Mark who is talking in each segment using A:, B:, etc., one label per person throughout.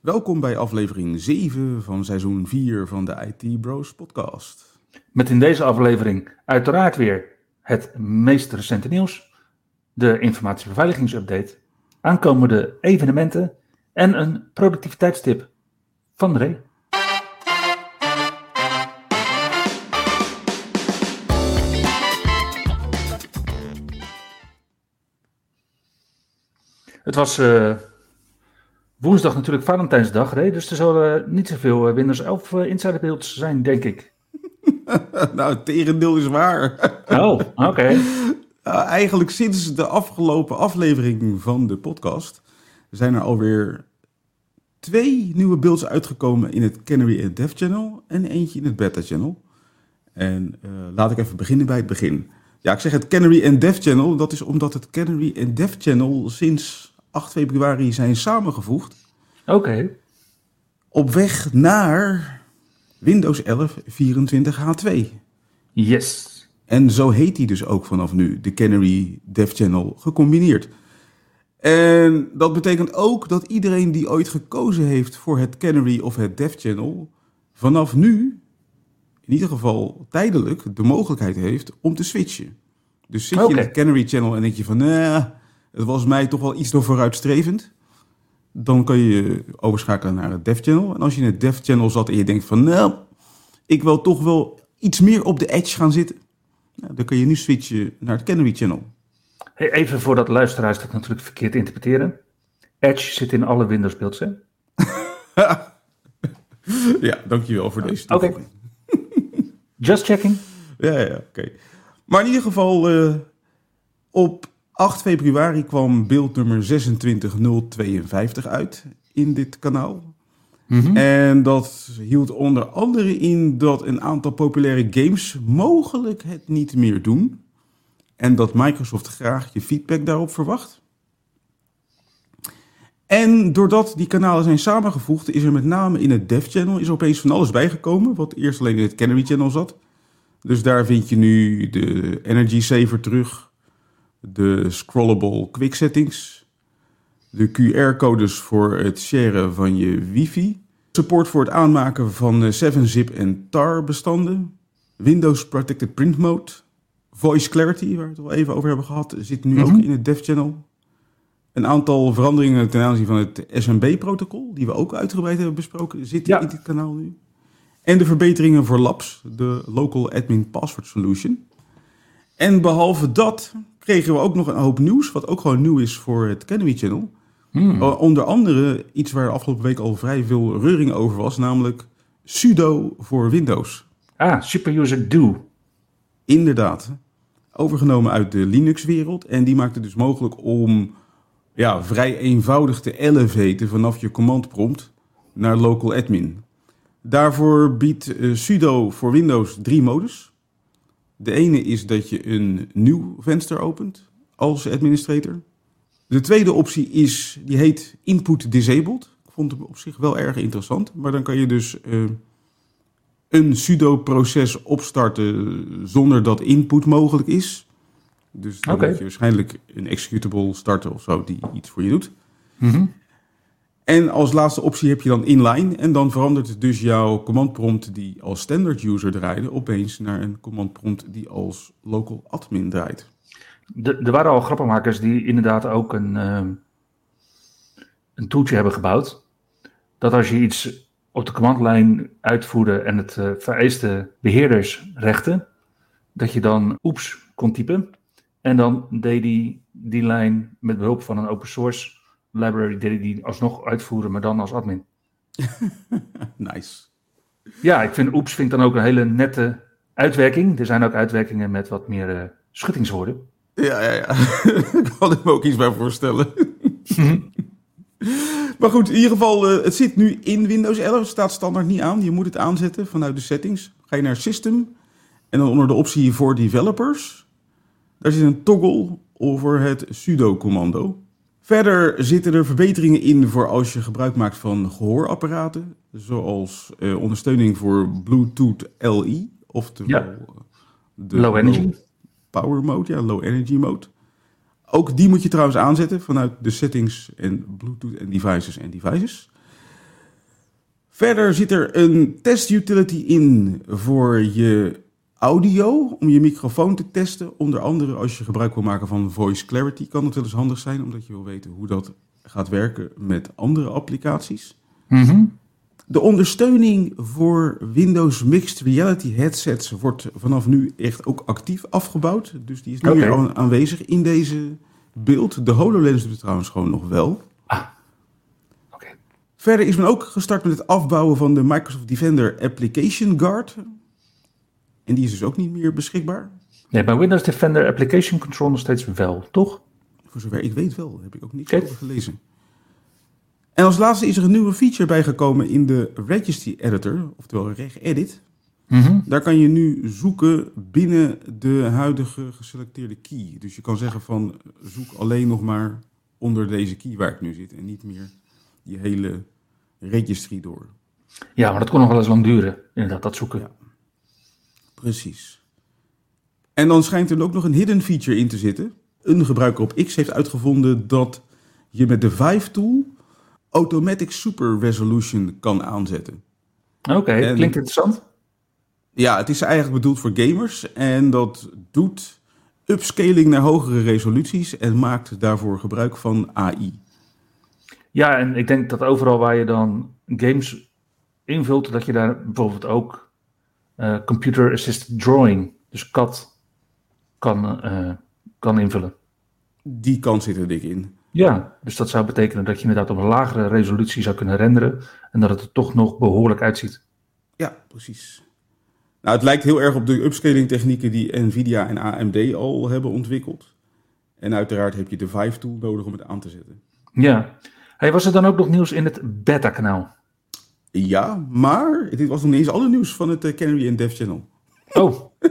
A: Welkom bij aflevering 7 van seizoen 4 van de IT Bros podcast.
B: Met in deze aflevering uiteraard weer het meest recente nieuws, de informatiebeveiligingsupdate, aankomende evenementen en een productiviteitstip van Ray. Het was uh, woensdag natuurlijk Valentijnsdag, Ray, dus er zullen niet zoveel Windows 11 uh, insider builds zijn, denk ik.
A: nou, het tegendeel is waar.
B: oh, oké. Okay.
A: Uh, eigenlijk sinds de afgelopen aflevering van de podcast zijn er alweer twee nieuwe builds uitgekomen in het Canary en Dev Channel en eentje in het Beta Channel. En uh, laat ik even beginnen bij het begin. Ja, ik zeg het Canary en Dev Channel, dat is omdat het Canary en Dev Channel sinds 8 februari zijn samengevoegd.
B: Oké. Okay.
A: Op weg naar Windows 11 24H2.
B: Yes.
A: En zo heet hij dus ook vanaf nu, de Canary Dev Channel gecombineerd. En dat betekent ook dat iedereen die ooit gekozen heeft voor het Canary of het Dev Channel, vanaf nu, in ieder geval tijdelijk, de mogelijkheid heeft om te switchen. Dus zit je okay. in het Canary Channel en denk je van, nee, het was mij toch wel iets door vooruitstrevend. Dan kan je overschakelen naar het Dev Channel. En als je in het Dev Channel zat en je denkt van, nou, ik wil toch wel iets meer op de edge gaan zitten. Nou, dan kun je nu switchen naar het Canary Channel.
B: Hey, even voordat luisteraars dat natuurlijk verkeerd interpreteren. Edge zit in alle Windows beelds, hè?
A: ja, dankjewel voor deze
B: toevoeging. Okay. Just checking.
A: Ja, ja, oké. Maar in ieder geval, uh, op 8 februari kwam beeld nummer 26052 uit in dit kanaal. Mm -hmm. En dat hield onder andere in dat een aantal populaire games mogelijk het niet meer doen. En dat Microsoft graag je feedback daarop verwacht. En doordat die kanalen zijn samengevoegd, is er met name in het Dev Channel is opeens van alles bijgekomen. Wat eerst alleen in het Canary Channel zat. Dus daar vind je nu de Energy Saver terug. De scrollable quick settings. De QR-codes voor het sharen van je wifi. Support voor het aanmaken van 7-zip en tar bestanden. Windows Protected Print Mode. Voice Clarity, waar we het al even over hebben gehad, zit nu mm -hmm. ook in het Dev Channel. Een aantal veranderingen ten aanzien van het SMB-protocol, die we ook uitgebreid hebben besproken, zitten ja. in dit kanaal nu. En de verbeteringen voor Labs, de Local Admin Password Solution. En behalve dat kregen we ook nog een hoop nieuws, wat ook gewoon nieuw is voor het Canary Channel. Hmm. Onder andere iets waar afgelopen week al vrij veel reuring over was, namelijk sudo voor Windows.
B: Ah, superuser do.
A: Inderdaad overgenomen uit de Linux-wereld. En die maakt het dus mogelijk om ja, vrij eenvoudig te elevaten vanaf je command prompt naar local admin. Daarvoor biedt uh, sudo voor Windows drie modus. De ene is dat je een nieuw venster opent als administrator. De tweede optie is, die heet input disabled. Ik vond het op zich wel erg interessant. Maar dan kan je dus uh, een sudo-proces opstarten zonder dat input mogelijk is. Dus dan okay. moet je waarschijnlijk een executable starten of zo die iets voor je doet.
B: Mm -hmm.
A: En als laatste optie heb je dan inline. En dan verandert dus jouw command prompt die als standard user draaide... opeens naar een command prompt die als local admin draait.
B: Er waren al grappenmakers die inderdaad ook een, uh, een toeltje hebben gebouwd. Dat als je iets op de commandlijn uitvoerde en het uh, vereiste beheerdersrechten, dat je dan oeps kon typen. En dan deed die die lijn met behulp van een open source library, deed die alsnog uitvoeren, maar dan als admin.
A: nice.
B: Ja, ik vind oeps vind ik dan ook een hele nette uitwerking. Er zijn ook uitwerkingen met wat meer uh, schuttingswoorden.
A: Ja, ja, ja. ik kan me ook iets bij voorstellen. Maar goed, in ieder geval, eh, het zit nu in Windows 11. Het staat standaard niet aan. Je moet het aanzetten vanuit de settings. Ga je naar System. En dan onder de optie voor developers. Daar zit een toggle over het sudo-commando. Verder zitten er verbeteringen in voor als je gebruik maakt van gehoorapparaten. Zoals eh, ondersteuning voor Bluetooth LE. Oftewel
B: Ja.
A: eh, de
B: Low energy.
A: power mode, ja, low energy mode. Ook die moet je trouwens aanzetten vanuit de settings en Bluetooth en devices en devices. Verder zit er een test utility in voor je audio, om je microfoon te testen. Onder andere als je gebruik wil maken van voice clarity, kan het wel eens handig zijn, omdat je wil weten hoe dat gaat werken met andere applicaties.
B: Mhm.
A: De ondersteuning voor Windows Mixed Reality headsets wordt vanaf nu echt ook actief afgebouwd. Dus die is meer aan- aanwezig in deze beeld. De HoloLens doet het trouwens gewoon nog wel.
B: Oké.
A: Verder is men ook gestart met het afbouwen van de Microsoft Defender Application Guard. En die is dus ook niet meer beschikbaar.
B: Nee, bij Windows Defender Application Control nog steeds wel, toch?
A: Voor zover ik weet wel, heb ik ook niks
B: Oké.
A: over gelezen. En als laatste is er een nieuwe feature bijgekomen in de Registry Editor, oftewel regedit.
B: Mhm.
A: Daar kan je nu zoeken binnen de huidige geselecteerde key. Dus je kan zeggen van zoek alleen nog maar onder deze key waar ik nu zit en niet meer die hele registry door.
B: Ja, maar dat kon nog wel eens lang duren, inderdaad, dat zoeken.
A: Ja. Precies. En dan schijnt er ook nog een hidden feature in te zitten. Een gebruiker op X heeft uitgevonden dat je met de Vive tool automatic super resolution kan aanzetten.
B: Oké, klinkt interessant.
A: Ja, het is eigenlijk bedoeld voor gamers en dat doet upscaling naar hogere resoluties en maakt daarvoor gebruik van AI.
B: Ja, en ik denk dat overal waar je dan games invult, dat je daar bijvoorbeeld ook eh, computer assisted drawing, dus CAD, kan, eh, kan invullen.
A: Die kans zit er dik in.
B: Ja, dus dat zou betekenen dat je inderdaad op een lagere resolutie zou kunnen renderen en dat het er toch nog behoorlijk uitziet.
A: Ja, precies. Nou, het lijkt heel erg op de upscaling technieken die Nvidia en AMD al hebben ontwikkeld. En uiteraard heb je de Vive tool nodig om het aan te zetten.
B: Ja. Hey, was er dan ook nog nieuws in het beta-kanaal?
A: Ja, maar dit was nog niet eens alle nieuws van het eh, Canary en Dev Channel.
B: Oh,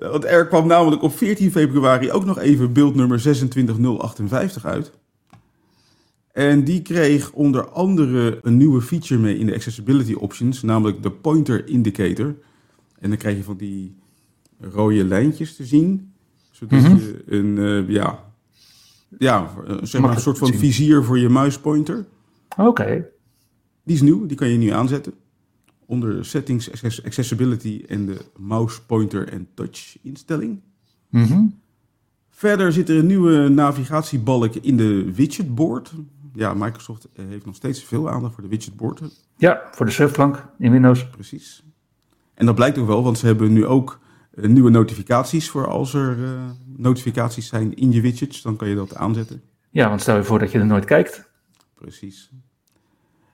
A: Want er kwam namelijk op 14 februari ook nog even beeldnummer 26058 uit. En die kreeg onder andere een nieuwe feature mee in de accessibility options, namelijk de pointer indicator. En dan krijg je van die rode lijntjes te zien, zodat
B: Mhm.
A: je een, eh, ja, ja, zeg maar een soort van vizier voor je muispointer.
B: oké.
A: Die is nieuw, die kan je nu aanzetten. Onder settings, access- accessibility en de mouse pointer en touch instelling.
B: Mhm.
A: Verder zit er een nieuwe navigatiebalk in de widgetboard. Ja, Microsoft eh, heeft nog steeds veel aandacht voor de widgetboard.
B: Ja, voor de surfplank in Windows.
A: Precies. En dat blijkt ook wel, want ze hebben nu ook eh, nieuwe notificaties voor als er eh, notificaties zijn in je widgets. Dan kan je dat aanzetten.
B: Ja, want stel je voor dat je er nooit kijkt.
A: Precies.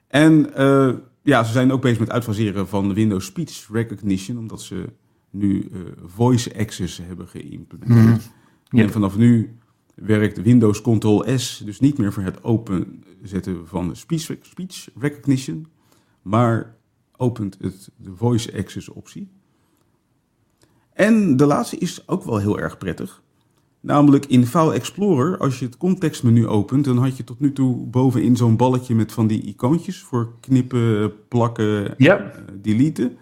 A: En eh, ja, ze zijn ook bezig met uitfaseren van Windows Speech Recognition, omdat ze nu eh, voice access hebben geïmplementeerd.
B: Mhm.
A: En vanaf nu werkt Windows Ctrl S dus niet meer voor het openzetten van speech, speech recognition, maar opent het de voice access optie. En de laatste is ook wel heel erg prettig. Namelijk in File Explorer, als je het contextmenu opent, dan had je tot nu toe bovenin zo'n balletje met van die icoontjes voor knippen, plakken,
B: Ja.
A: eh, deleten.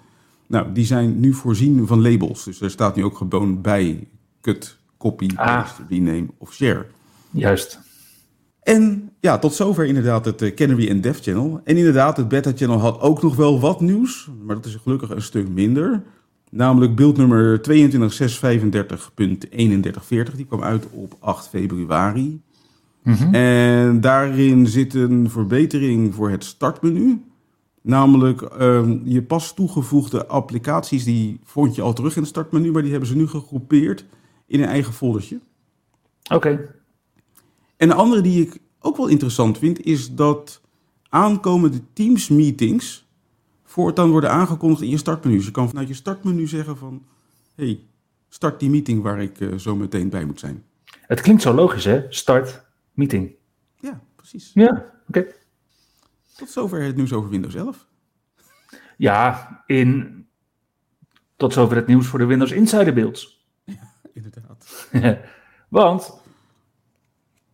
A: Nou, die zijn nu voorzien van labels. Dus er staat nu ook gewoon bij cut, copy,
B: Ah.
A: paste, rename of share.
B: Juist.
A: En ja, tot zover inderdaad het eh, Canary en Dev Channel. En inderdaad, het Beta Channel had ook nog wel wat nieuws, maar dat is gelukkig een stuk minder. Namelijk beeldnummer 22.635.3140, die kwam uit op 8 februari.
B: Mhm.
A: En daarin zit een verbetering voor het startmenu. Namelijk ehm, je pas toegevoegde applicaties, die vond je al terug in het startmenu, maar die hebben ze nu gegroepeerd in een eigen foldertje.
B: Oké.
A: En een andere die ik ook wel interessant vind, is dat aankomende Teams meetings voortaan worden aangekondigd in je startmenu. Dus je kan vanuit je startmenu zeggen van, hey, start die meeting waar ik eh, zo meteen bij moet zijn.
B: Het klinkt zo logisch, hè? Start meeting.
A: Ja, precies.
B: Ja, oké.
A: Tot zover het nieuws over Windows 11.
B: Ja, in... tot zover het nieuws voor de Windows Insider Builds.
A: Inderdaad.
B: Want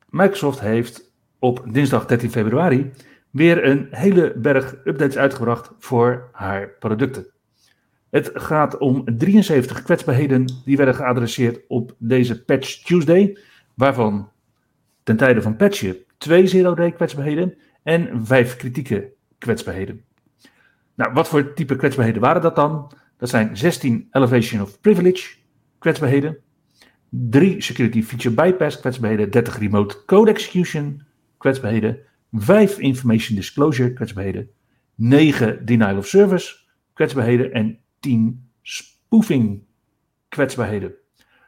B: Microsoft heeft op dinsdag 13 februari weer een hele berg updates uitgebracht voor haar producten. Het gaat om 73 kwetsbaarheden die werden geadresseerd op deze Patch Tuesday, waarvan ten tijde van patchen twee zero-day kwetsbaarheden en vijf kritieke kwetsbaarheden. Nou, wat voor type kwetsbaarheden waren dat dan? Dat zijn 16 Elevation of Privilege kwetsbaarheden, 3 Security Feature Bypass kwetsbaarheden, 30 Remote Code Execution kwetsbaarheden, 5 Information Disclosure kwetsbaarheden, 9 Denial of Service kwetsbaarheden en 10 spoofing kwetsbaarheden.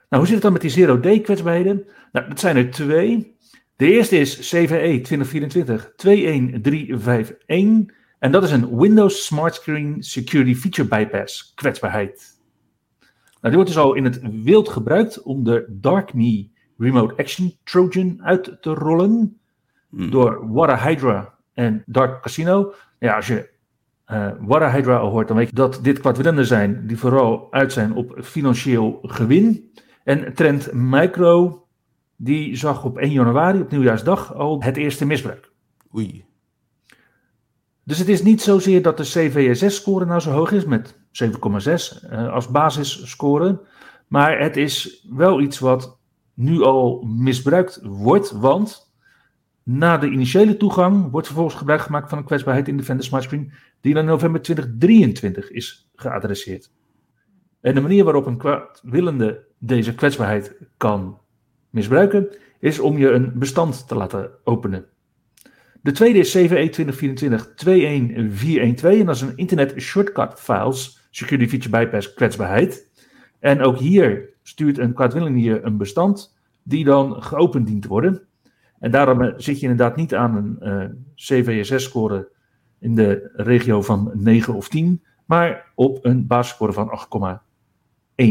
B: Nou, hoe zit het dan met die zero-day kwetsbaarheden? Nou, dat zijn er twee. De eerste is CVE 2024-21351 en dat is een Windows Smart Screen Security Feature Bypass kwetsbaarheid. Nou, die wordt dus al in het wild gebruikt om de DarkMe Remote Action Trojan uit te rollen
A: Hmm.
B: door Water Hydra en Dark Casino. Ja, als je eh Water Hydra al hoort, dan weet je dat dit kwaadwillenden zijn die vooral uit zijn op financieel gewin. En Trend Micro, die zag op 1 januari, op nieuwjaarsdag, al het eerste misbruik.
A: Oei.
B: Dus het is niet zozeer dat de CVSS-score nou zo hoog is met 7,6 eh, als basisscore. Maar het is wel iets wat nu al misbruikt wordt. Want na de initiële toegang wordt vervolgens gebruik gemaakt van een kwetsbaarheid in Defender Smart. Die in november 2023 is geadresseerd. En de manier waarop een kwaadwillende deze kwetsbaarheid kan misbruiken. is om je een bestand te laten openen. De tweede is CVE 2024-21412 en dat is een Internet Shortcut Files Security Feature Bypass kwetsbaarheid. En ook hier stuurt een kwaadwillende je een bestand die dan geopend dient te worden. En daarom eh, zit je inderdaad niet aan een eh, CVSS-score in de regio van 9 of 10, maar op een basisscore van 8,1.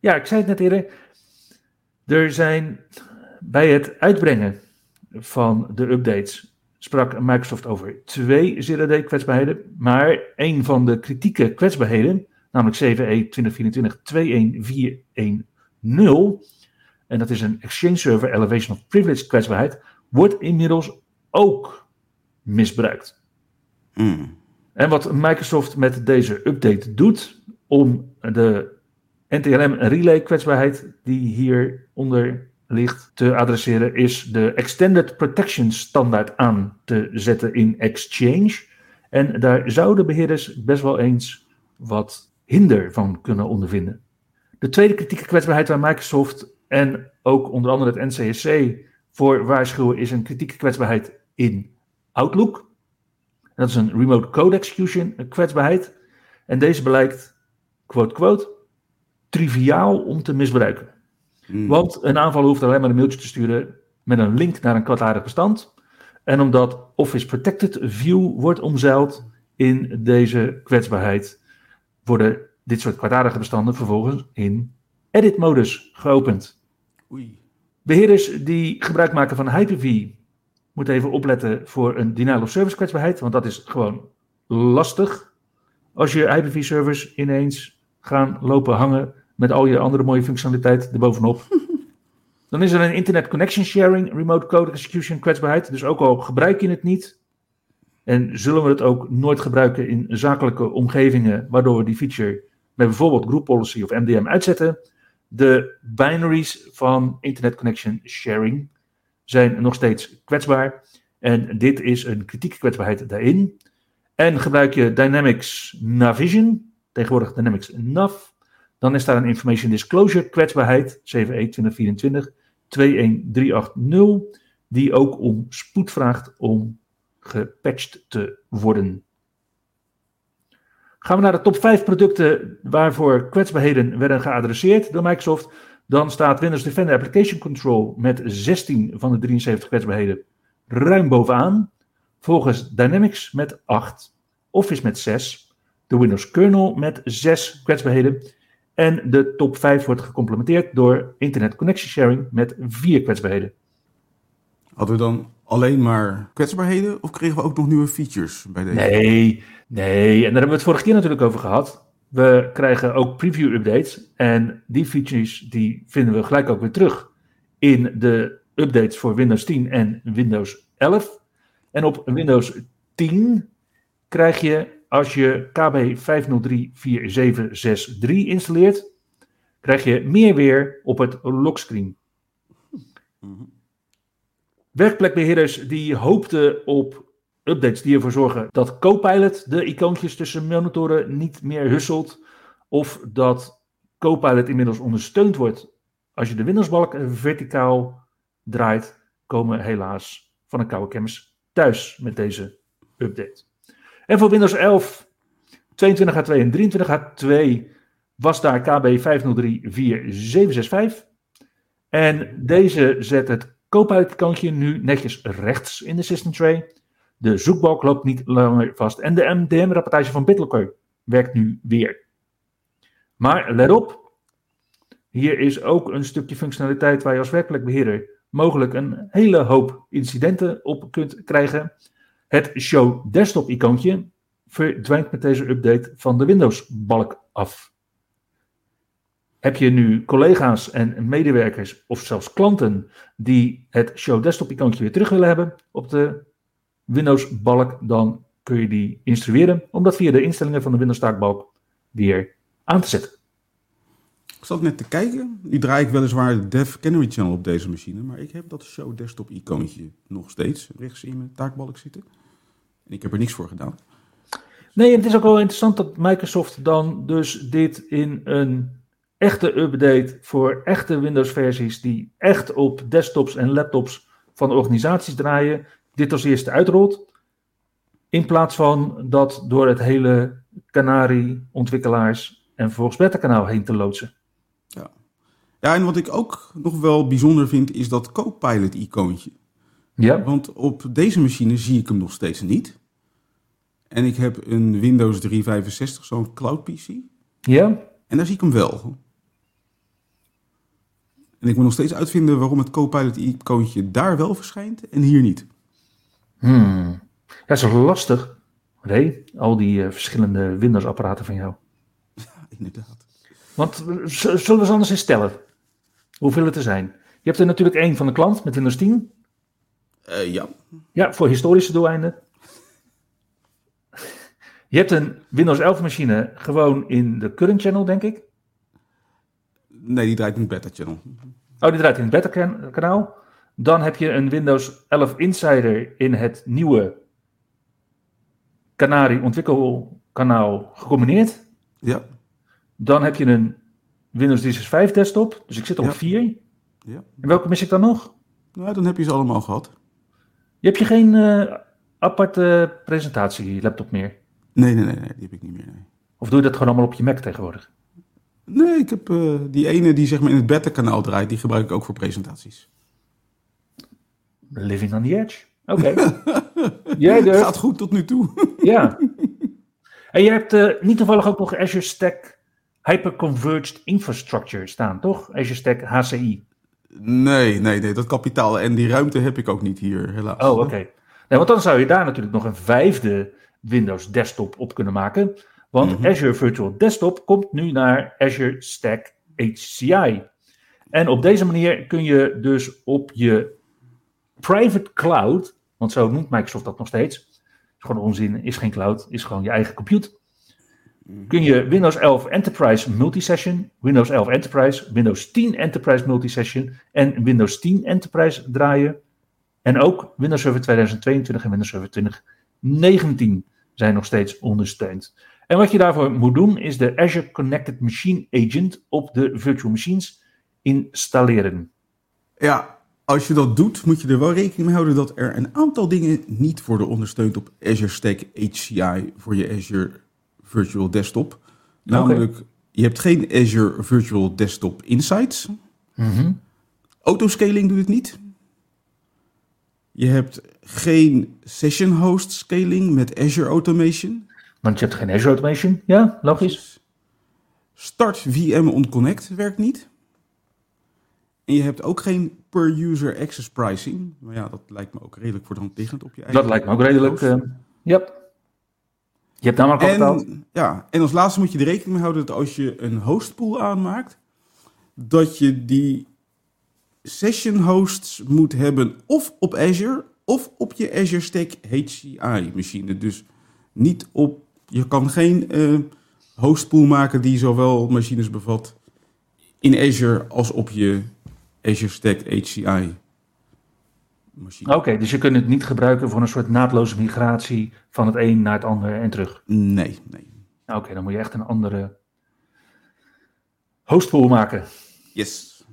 B: Ja, ik zei het net eerder. Er zijn bij het uitbrengen van de updates sprak Microsoft over twee zero-day kwetsbaarheden, maar een van de kritieke kwetsbaarheden, namelijk CVE 2024-21410, en dat is een Exchange Server Elevation of Privilege kwetsbaarheid, wordt inmiddels ook misbruikt.
A: Hmm.
B: En wat Microsoft met deze update doet om de NTLM relay kwetsbaarheid die hieronder ligt te adresseren, is de Extended Protection standaard aan te zetten in Exchange. En daar zouden beheerders best wel eens wat hinder van kunnen ondervinden. De tweede kritieke kwetsbaarheid waar Microsoft en ook onder andere het NCSC voor waarschuwen is een kritieke kwetsbaarheid in Outlook. Dat is een remote code execution kwetsbaarheid. En deze blijkt, quote, quote, triviaal om te misbruiken.
A: Hmm.
B: Want een aanvaller hoeft alleen maar een mailtje te sturen met een link naar een kwaadaardig bestand. En omdat Office Protected View wordt omzeild in deze kwetsbaarheid, worden dit soort kwaadaardige bestanden vervolgens in edit-modus geopend. Beheerders die gebruik maken van Hyper-V moeten even opletten voor een denial of service kwetsbaarheid, want dat is gewoon lastig. Als je Hyper-V servers ineens gaan lopen hangen met al je andere mooie functionaliteit erbovenop. Dan is er een Internet Connection Sharing Remote Code Execution kwetsbaarheid. Dus ook al gebruik je het niet. En zullen we het ook nooit gebruiken in zakelijke omgevingen, waardoor we die feature met bijvoorbeeld Group Policy of MDM uitzetten. De binaries van Internet Connection Sharing zijn nog steeds kwetsbaar. En dit is een kritieke kwetsbaarheid daarin. En gebruik je Dynamics Navision, tegenwoordig Dynamics Nav, dan is daar een Information Disclosure kwetsbaarheid, CVE 2024 21380, die ook om spoed vraagt om gepatcht te worden. Gaan we naar de top 5 producten waarvoor kwetsbaarheden werden geadresseerd door Microsoft, dan staat Windows Defender Application Control met 16 van de 73 kwetsbaarheden ruim bovenaan. Volgens Dynamics met 8, Office met 6, de Windows kernel met 6 kwetsbaarheden en de top 5 wordt gecomplementeerd door Internet Connection Sharing met 4 kwetsbaarheden.
A: Hadden we dan alleen maar kwetsbaarheden of kregen we ook nog nieuwe features bij deze?
B: Nee, nee. En daar hebben we het vorige keer natuurlijk over gehad. We krijgen ook preview updates. En die features die vinden we gelijk ook weer terug in de updates voor Windows 10 en Windows 11. En op Windows 10 krijg je, als je KB 5034763 installeert, krijg je meer weer op het lockscreen. Werkplekbeheerders die hoopten op updates die ervoor zorgen dat Copilot de icoontjes tussen monitoren niet meer husselt. Of dat Copilot inmiddels ondersteund wordt als je de Windowsbalk verticaal draait, komen helaas van een koude kennis thuis met deze update. En voor Windows 11 22H2 en 23H2 was daar KB 5034765. En deze zet het Copilot-icoontje nu netjes rechts in de system tray. De zoekbalk loopt niet langer vast. En de MDM-rapportage van BitLocker werkt nu weer. Maar let op, hier is ook een stukje functionaliteit waar je als werkplekbeheerder mogelijk een hele hoop incidenten op kunt krijgen. Het Show Desktop icoontje verdwijnt met deze update van de Windows-balk af. Heb je nu collega's en medewerkers of zelfs klanten die het Show Desktop icoontje weer terug willen hebben op de Windows-balk, dan kun je die instrueren om dat via de instellingen van de Windows-taakbalk weer aan te zetten.
A: Ik zat net te kijken. Nu draai ik weliswaar de Dev Canary Channel op deze machine, maar ik heb dat Show Desktop icoontje nog steeds rechts in mijn taakbalk zitten. En ik heb er niks voor gedaan.
B: Nee, het is ook wel interessant dat Microsoft dan dus dit in een echte update voor echte Windows-versies die echt op desktops en laptops van organisaties draaien, dit als eerste uitrolt. In plaats van dat door het hele Canary, ontwikkelaars en vervolgens beta-kanaal heen te loodsen.
A: Ja. ja, en wat ik ook nog wel bijzonder vind, is dat Copilot-icoontje.
B: Ja.
A: Want op deze machine zie ik hem nog steeds niet. En ik heb een Windows 365, zo'n cloud PC.
B: Ja?
A: En daar zie ik hem wel. En ik moet nog steeds uitvinden waarom het Copilot-icoontje daar wel verschijnt en hier niet.
B: Hmm. Ja, dat is lastig. Nee, al die uh, verschillende Windows-apparaten van jou.
A: Ja, inderdaad.
B: Want uh, zullen we eens anders eens stellen? Hoeveel het er zijn? Je hebt er natuurlijk één van de klant met Windows 10.
A: Uh, ja.
B: Ja, voor historische doeleinden. Je hebt een Windows 11 machine gewoon in de current channel, denk ik.
A: Nee, die draait in het beta channel.
B: Oh, die draait in het beta kanaal. Dan heb je een Windows 11 Insider in het nieuwe Canary ontwikkelkanaal gecombineerd.
A: Ja.
B: Dan heb je een Windows 365 desktop. Dus ik zit op. 4.
A: ja.
B: En welke mis ik dan nog?
A: Nou, dan heb je ze allemaal gehad.
B: Je hebt je geen eh, aparte presentatie laptop meer?
A: Nee, nee, nee, nee, die heb ik niet meer. Nee,
B: Of doe je dat gewoon allemaal op je Mac tegenwoordig?
A: nee ik heb eh, die ene die zeg maar in het beta kanaal draait, die gebruik ik ook voor presentaties.
B: Living on the edge. Oké. Jij durft.
A: Gaat goed tot nu toe.
B: Ja. En je hebt eh, niet toevallig ook nog Azure Stack Hyperconverged Infrastructure staan, toch? Azure Stack HCI.
A: Nee, nee, nee, dat kapitaal en die ruimte heb ik ook niet hier, helaas.
B: Oh, oké. Nee, want dan zou je daar natuurlijk nog een vijfde Windows desktop op kunnen maken. Want
A: Mhm.
B: Azure Virtual Desktop komt nu naar Azure Stack HCI. En op deze manier kun je dus op je private cloud, want zo noemt Microsoft dat nog steeds, is gewoon onzin, is geen cloud, is gewoon je eigen compute. Kun je Windows 11 Enterprise Multisession, Windows 11 Enterprise, Windows 10 Enterprise Multisession en Windows 10 Enterprise draaien. En ook Windows Server 2022 en Windows Server 2019 zijn nog steeds ondersteund. En wat je daarvoor moet doen is de Azure Connected Machine Agent op de virtual machines installeren.
A: Ja, als je dat doet, moet je er wel rekening mee houden dat er een aantal dingen niet worden ondersteund op Azure Stack HCI voor je Azure Virtual Desktop. Namelijk, je hebt geen Azure Virtual Desktop Insights. Autoscaling doet het niet. Je hebt geen session host scaling met Azure Automation.
B: Want je hebt geen Azure Automation. Ja, logisch.
A: Start VM on Connect werkt niet. En je hebt ook geen per-user access pricing. Maar ja, dat lijkt me ook redelijk voor de hand liggend op je eigen...
B: Dat lijkt me ook redelijk... Uh, yep. Je hebt namelijk al betaald.
A: Ja, en als laatste moet je er rekening mee houden dat als je een hostpool aanmaakt, dat je die session hosts moet hebben of op Azure of op je Azure Stack HCI machine. Dus niet op, je kan geen uh, hostpool maken die zowel machines bevat in Azure als op je Azure Stack HCI
B: machine. Oké, dus je kunt het niet gebruiken voor een soort naadloze migratie van het een naar het andere en terug?
A: Nee, nee.
B: Oké, dan moet je echt een andere hostpool maken.
A: Yes.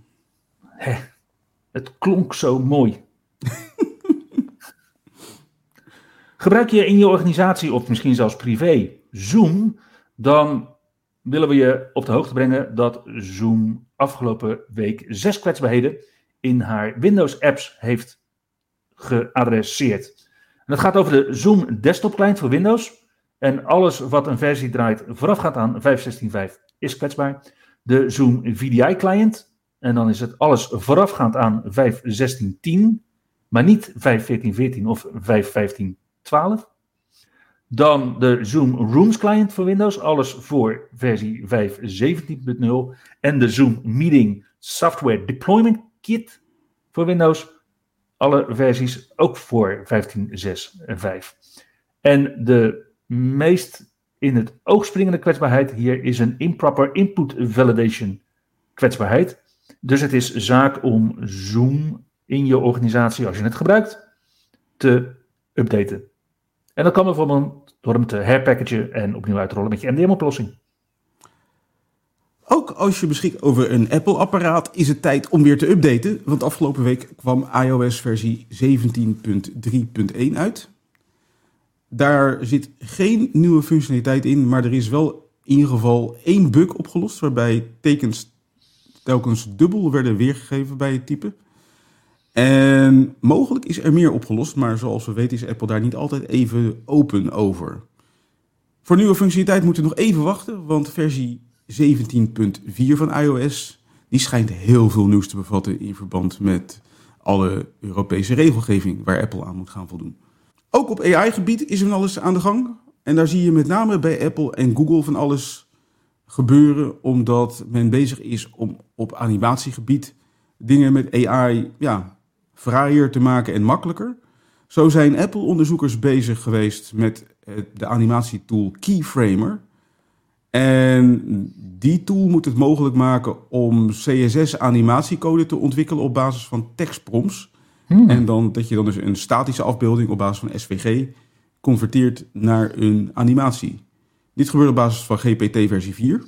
B: Het klonk zo mooi. Gebruik je in je organisatie of misschien zelfs privé Zoom, dan willen we je op de hoogte brengen dat Zoom afgelopen week zes kwetsbaarheden in haar Windows-apps heeft geadresseerd. En dat gaat over de Zoom desktop client voor Windows. En alles wat een versie draait voorafgaand aan 5.16.5 is kwetsbaar. De Zoom VDI client. En dan is het alles voorafgaand aan 5.16.10. Maar niet 5.14.14 of 5.15.12. Dan de Zoom Rooms client voor Windows. Alles voor versie 5.17.0. En de Zoom Meeting Software Deployment Kit voor Windows alle versies ook voor 15.6.5. En de meest in het oog springende kwetsbaarheid hier is een improper input validation kwetsbaarheid. Dus het is zaak om Zoom in je organisatie, als je het gebruikt, te updaten. En dat kan bijvoorbeeld door hem te herpackagen en opnieuw uit te rollen met je MDM-oplossing.
A: Ook als je beschikt over een Apple-apparaat is het tijd om weer te updaten. Want afgelopen week kwam iOS versie 17.3.1 uit. Daar zit geen nieuwe functionaliteit in, maar er is wel in ieder geval één bug opgelost. Waarbij tekens telkens dubbel werden weergegeven bij het typen. En mogelijk is er meer opgelost, maar zoals we weten is Apple daar niet altijd even open over. Voor nieuwe functionaliteit moeten we nog even wachten, want versie 17.4 van iOS, die schijnt heel veel nieuws te bevatten in verband met alle Europese regelgeving waar Apple aan moet gaan voldoen. Ook op AI-gebied is er van alles aan de gang. En daar zie je met name bij Apple en Google van alles gebeuren, omdat men bezig is om op animatiegebied dingen met AI ja, fraaier te maken en makkelijker. Zo zijn Apple-onderzoekers bezig geweest met de animatietool Keyframer. En die tool moet het mogelijk maken om CSS-animatiecode te ontwikkelen op basis van tekstprompts. Hmm. En dan dat je dan dus een statische afbeelding op basis van SVG converteert naar een animatie. Dit gebeurt op basis van GPT versie 4.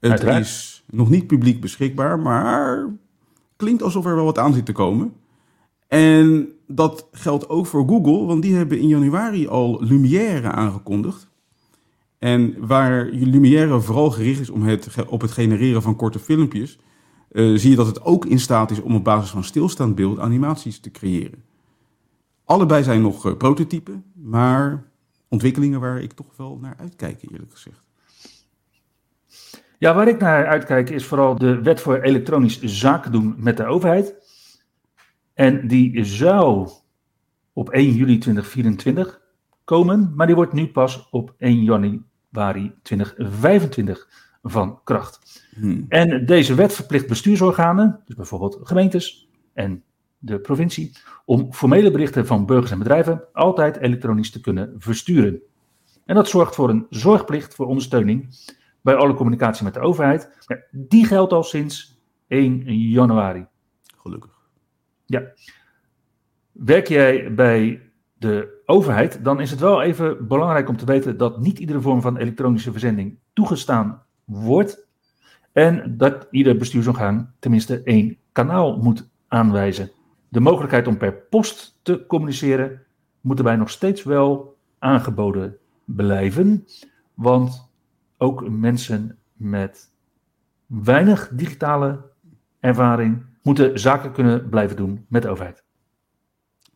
A: Het is nog niet publiek beschikbaar, maar klinkt alsof er wel wat aan zit te komen. En dat geldt ook voor Google, want die hebben in januari al Lumière aangekondigd. En waar Lumière vooral gericht is om het, op het genereren van korte filmpjes, uh, zie je dat het ook in staat is om op basis van stilstaand beeld animaties te creëren. Allebei zijn nog uh, prototypen, maar ontwikkelingen waar ik toch wel naar uitkijk, eerlijk gezegd.
B: Ja, waar ik naar uitkijk is vooral de wet voor elektronisch zaken doen met de overheid. En die zou op 1 juli 2024 komen, maar die wordt nu pas op 1 januari 2025 van kracht. Hmm. En deze wet verplicht bestuursorganen, dus bijvoorbeeld gemeentes en de provincie, om formele berichten van burgers en bedrijven altijd elektronisch te kunnen versturen. En dat zorgt voor een zorgplicht voor ondersteuning bij alle communicatie met de overheid. Die geldt al sinds 1 januari.
A: Gelukkig.
B: Ja. Werk jij bij de overheid, dan is het wel even belangrijk om te weten dat niet iedere vorm van elektronische verzending toegestaan wordt. En dat ieder bestuursorgaan tenminste één kanaal moet aanwijzen. De mogelijkheid om per post te communiceren moet erbij nog steeds wel aangeboden blijven. Want ook mensen met weinig digitale ervaring moeten zaken kunnen blijven doen met de overheid.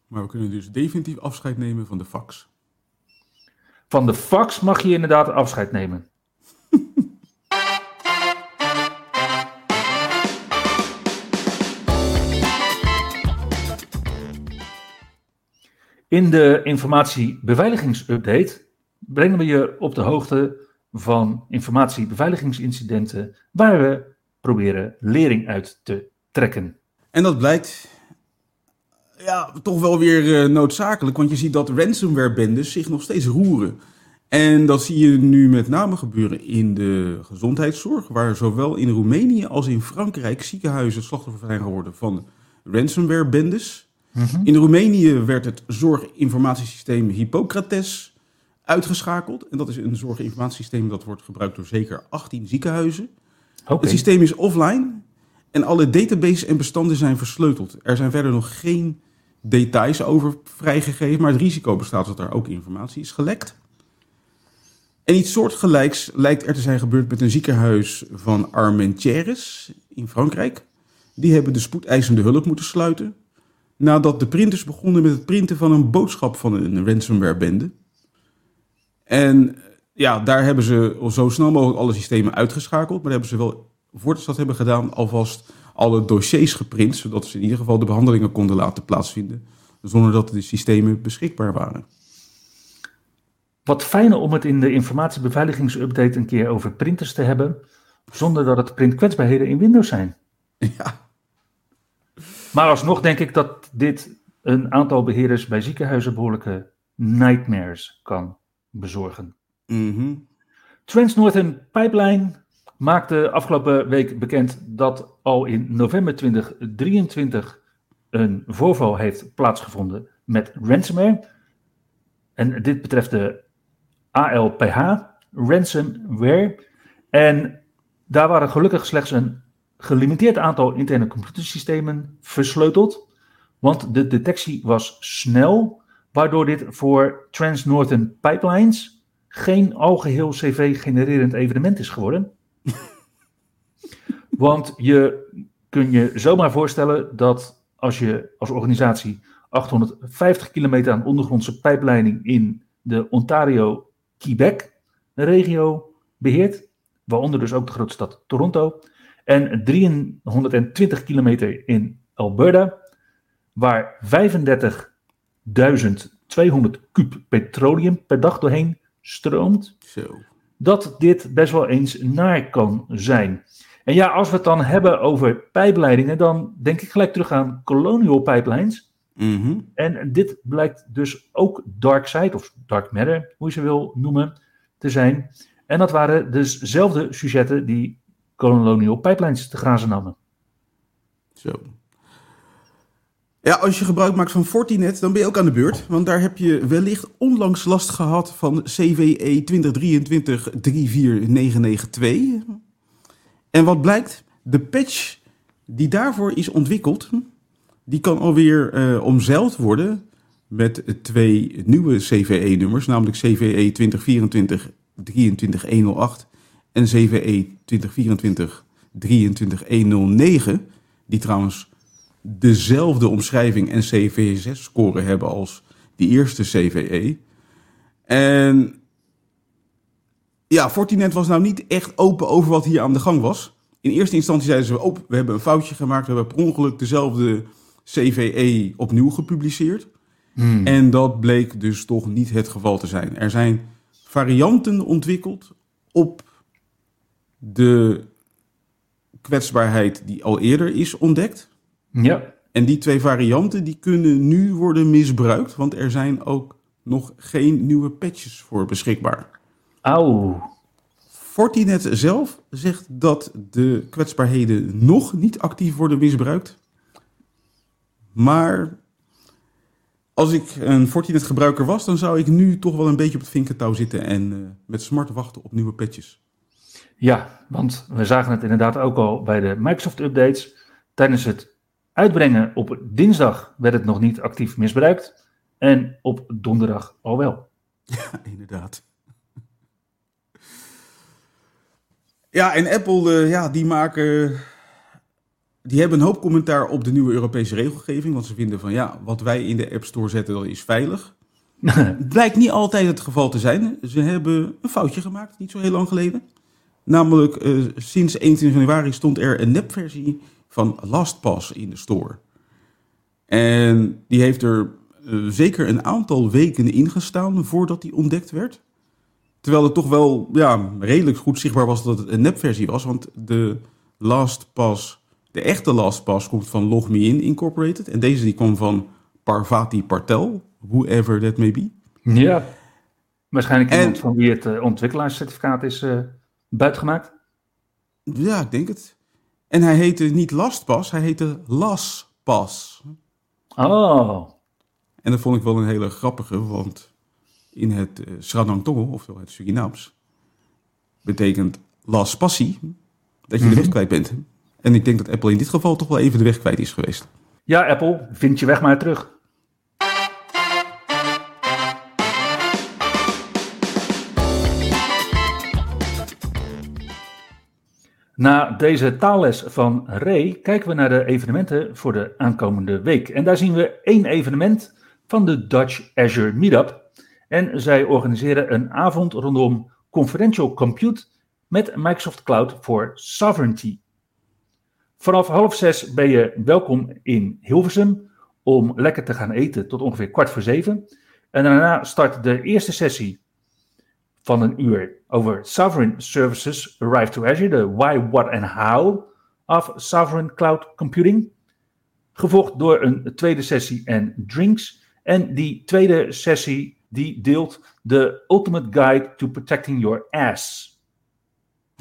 A: Maar we kunnen dus definitief afscheid nemen van de fax.
B: Van de fax mag je inderdaad afscheid nemen. In de informatiebeveiligingsupdate brengen we je op de hoogte van informatiebeveiligingsincidenten waar we proberen lering uit te trekken.
A: En dat blijkt ja, toch wel weer uh, noodzakelijk, want je ziet dat ransomware-bendes zich nog steeds roeren. En dat zie je nu met name gebeuren in de gezondheidszorg, waar zowel in Roemenië als in Frankrijk ziekenhuizen slachtoffer zijn geworden van ransomware-bendes. Mhm. In Roemenië werd het zorginformatiesysteem Hippocrates uitgeschakeld. En dat is een zorginformatiesysteem dat wordt gebruikt door zeker 18 ziekenhuizen. Het systeem is offline en alle databases en bestanden zijn versleuteld. Er zijn verder nog geen details over vrijgegeven, maar het risico bestaat dat er ook informatie is gelekt. En iets soortgelijks lijkt er te zijn gebeurd met een ziekenhuis van Armentières in Frankrijk. Die hebben de spoedeisende hulp moeten sluiten. Nadat de printers begonnen met het printen van een boodschap van een ransomware-bende. En ja, daar hebben ze zo snel mogelijk alle systemen uitgeschakeld. Maar hebben ze wel, voordat ze dat hebben gedaan, alvast alle dossiers geprint. Zodat ze in ieder geval de behandelingen konden laten plaatsvinden. Zonder dat de systemen beschikbaar waren.
B: Wat fijner om het in de informatiebeveiligingsupdate een keer over printers te hebben. Zonder dat het printkwetsbaarheden in Windows zijn. Ja. Maar alsnog denk ik dat dit een aantal beheerders bij ziekenhuizen behoorlijke nightmares kan bezorgen. Mm Trans-Northern Pipeline maakte afgelopen week bekend dat al in november 2023 een voorval heeft plaatsgevonden met ransomware. En dit betreft de ALPH, ransomware. En daar waren gelukkig slechts een gelimiteerd aantal interne computersystemen versleuteld, want de detectie was snel, waardoor dit voor Trans-Northern Pipelines geen algeheel CV-genererend evenement is geworden. want je kun je zomaar voorstellen dat als je als organisatie 850 kilometer aan ondergrondse pijpleiding in de Ontario-Quebec-regio beheert, waaronder dus ook de grote stad Toronto, en 320 kilometer in Alberta, waar 35.200 kub petroleum per dag doorheen stroomt. Zo. Dat dit best wel eens naar kan zijn. En ja, als we het dan hebben over pijpleidingen, dan denk ik gelijk terug aan colonial pipelines. Mhm. En dit blijkt dus ook dark side, of dark matter, hoe je ze wil noemen, te zijn. En dat waren dezelfde sujetten die Colonial Pipelines te grazen namen.
A: Zo. Ja, als je gebruik maakt van Fortinet, dan ben je ook aan de beurt. Want daar heb je wellicht onlangs last gehad van CVE 2023-34992. En wat blijkt? De patch die daarvoor is ontwikkeld, die kan alweer uh, omzeild worden met twee nieuwe CVE-nummers, namelijk CVE 2024-23108 en CVE 2024 23109, die trouwens dezelfde omschrijving en CVE6-score hebben als die eerste CVE. En ja, Fortinet was nou niet echt open over wat hier aan de gang was. In eerste instantie zeiden ze, oh, we hebben een foutje gemaakt, we hebben per ongeluk dezelfde CVE opnieuw gepubliceerd. Hmm. En dat bleek dus toch niet het geval te zijn. Er zijn varianten ontwikkeld op de kwetsbaarheid die al eerder is ontdekt. Ja. En die twee varianten die kunnen nu worden misbruikt, want er zijn ook nog geen nieuwe patches voor beschikbaar.
B: Auw.
A: Fortinet zelf zegt dat de kwetsbaarheden nog niet actief worden misbruikt. Maar als ik een Fortinet gebruiker was, dan zou ik nu toch wel een beetje op het vinkentouw zitten en uh, met smart wachten op nieuwe patches.
B: Ja, want we zagen het inderdaad ook al bij de Microsoft updates. Tijdens het uitbrengen op dinsdag werd het nog niet actief misbruikt. En op donderdag al wel.
A: Ja, inderdaad. Ja, en Apple, uh, ja, die maken. Die hebben een hoop commentaar op de nieuwe Europese regelgeving. Want ze vinden van ja, wat wij in de App Store zetten, dat is veilig. het blijkt niet altijd het geval te zijn. Ze hebben een foutje gemaakt, niet zo heel lang geleden. Namelijk, uh, sinds 21 januari stond er een nepversie van LastPass in de store. En die heeft er eh, zeker een aantal weken ingestaan voordat hij ontdekt werd. Terwijl het toch wel ja, redelijk goed zichtbaar was dat het een nepversie was. Want de LastPass, de echte LastPass, komt van LogMeIn Incorporated. En deze die kwam van Parvati Partel, whoever that may be.
B: Ja, waarschijnlijk iemand van wie het uh, ontwikkelaarscertificaat is uh, buitgemaakt.
A: Ja, ik denk het. En hij heette niet LastPass, hij heette LasPass.
B: Oh.
A: En dat vond ik wel een hele grappige, want in het uh, Sranang Tongo, oftewel het Surinaams, betekent las passie dat je de weg kwijt bent. En ik denk dat Apple in dit geval toch wel even de weg kwijt is geweest.
B: Ja, Apple, vind je weg maar terug. Na deze taalles van Ray kijken we naar de evenementen voor de aankomende week. En daar zien we één evenement van de Dutch Azure Meetup. En zij organiseren een avond rondom Confidential Compute met Microsoft Cloud for Sovereignty. Vanaf half zes ben je welkom in Hilversum om lekker te gaan eten tot ongeveer kwart voor zeven. En daarna start de eerste sessie van een uur over Sovereign Services Arrive to Azure, de why, what and how of Sovereign Cloud Computing. Gevolgd door een tweede sessie en drinks. En die tweede sessie die deelt de Ultimate Guide to Protecting Your Ass.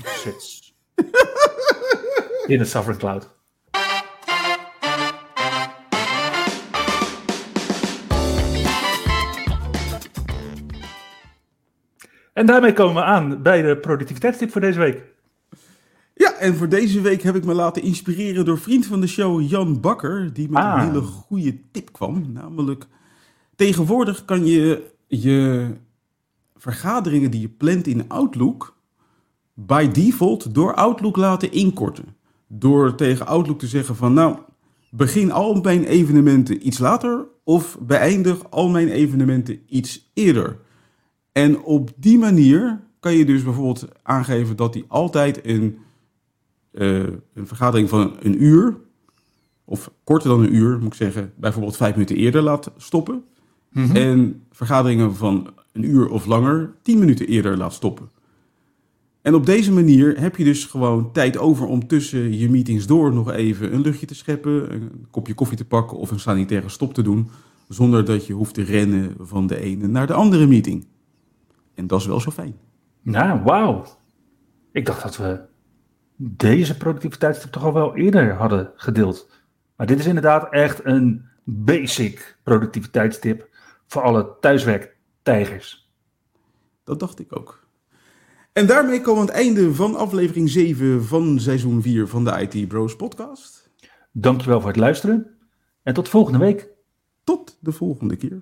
B: Sits. in de Sovereign Cloud. En daarmee komen we aan bij de productiviteitstip voor deze week.
A: Ja, en voor deze week heb ik me laten inspireren door vriend van de show Jan Bakker, die met een
B: Ah.
A: hele goede tip kwam. Namelijk, tegenwoordig kan je je vergaderingen die je plant in Outlook by default door Outlook laten inkorten. Door tegen Outlook te zeggen van nou, begin al mijn evenementen iets later of beëindig al mijn evenementen iets eerder. En op die manier kan je dus bijvoorbeeld aangeven dat hij altijd een, eh, een vergadering van een uur, of korter dan een uur, moet ik zeggen, bijvoorbeeld vijf minuten eerder laat stoppen. En vergaderingen van een uur of langer tien minuten eerder laat stoppen. En op deze manier heb je dus gewoon tijd over om tussen je meetings door nog even een luchtje te scheppen, een kopje koffie te pakken of een sanitaire stop te doen, zonder dat je hoeft te rennen van de ene naar de andere meeting. En dat is wel zo fijn.
B: Nou, wauw. Ik dacht dat we deze productiviteitstip toch al wel eerder hadden gedeeld. Maar dit is inderdaad echt een basic productiviteitstip voor alle thuiswerktijgers.
A: Dat dacht ik ook. En daarmee komen we aan het einde van aflevering 7 van seizoen 4 van de IT Bros podcast.
B: Dankjewel voor het luisteren en tot volgende week.
A: Tot de volgende keer.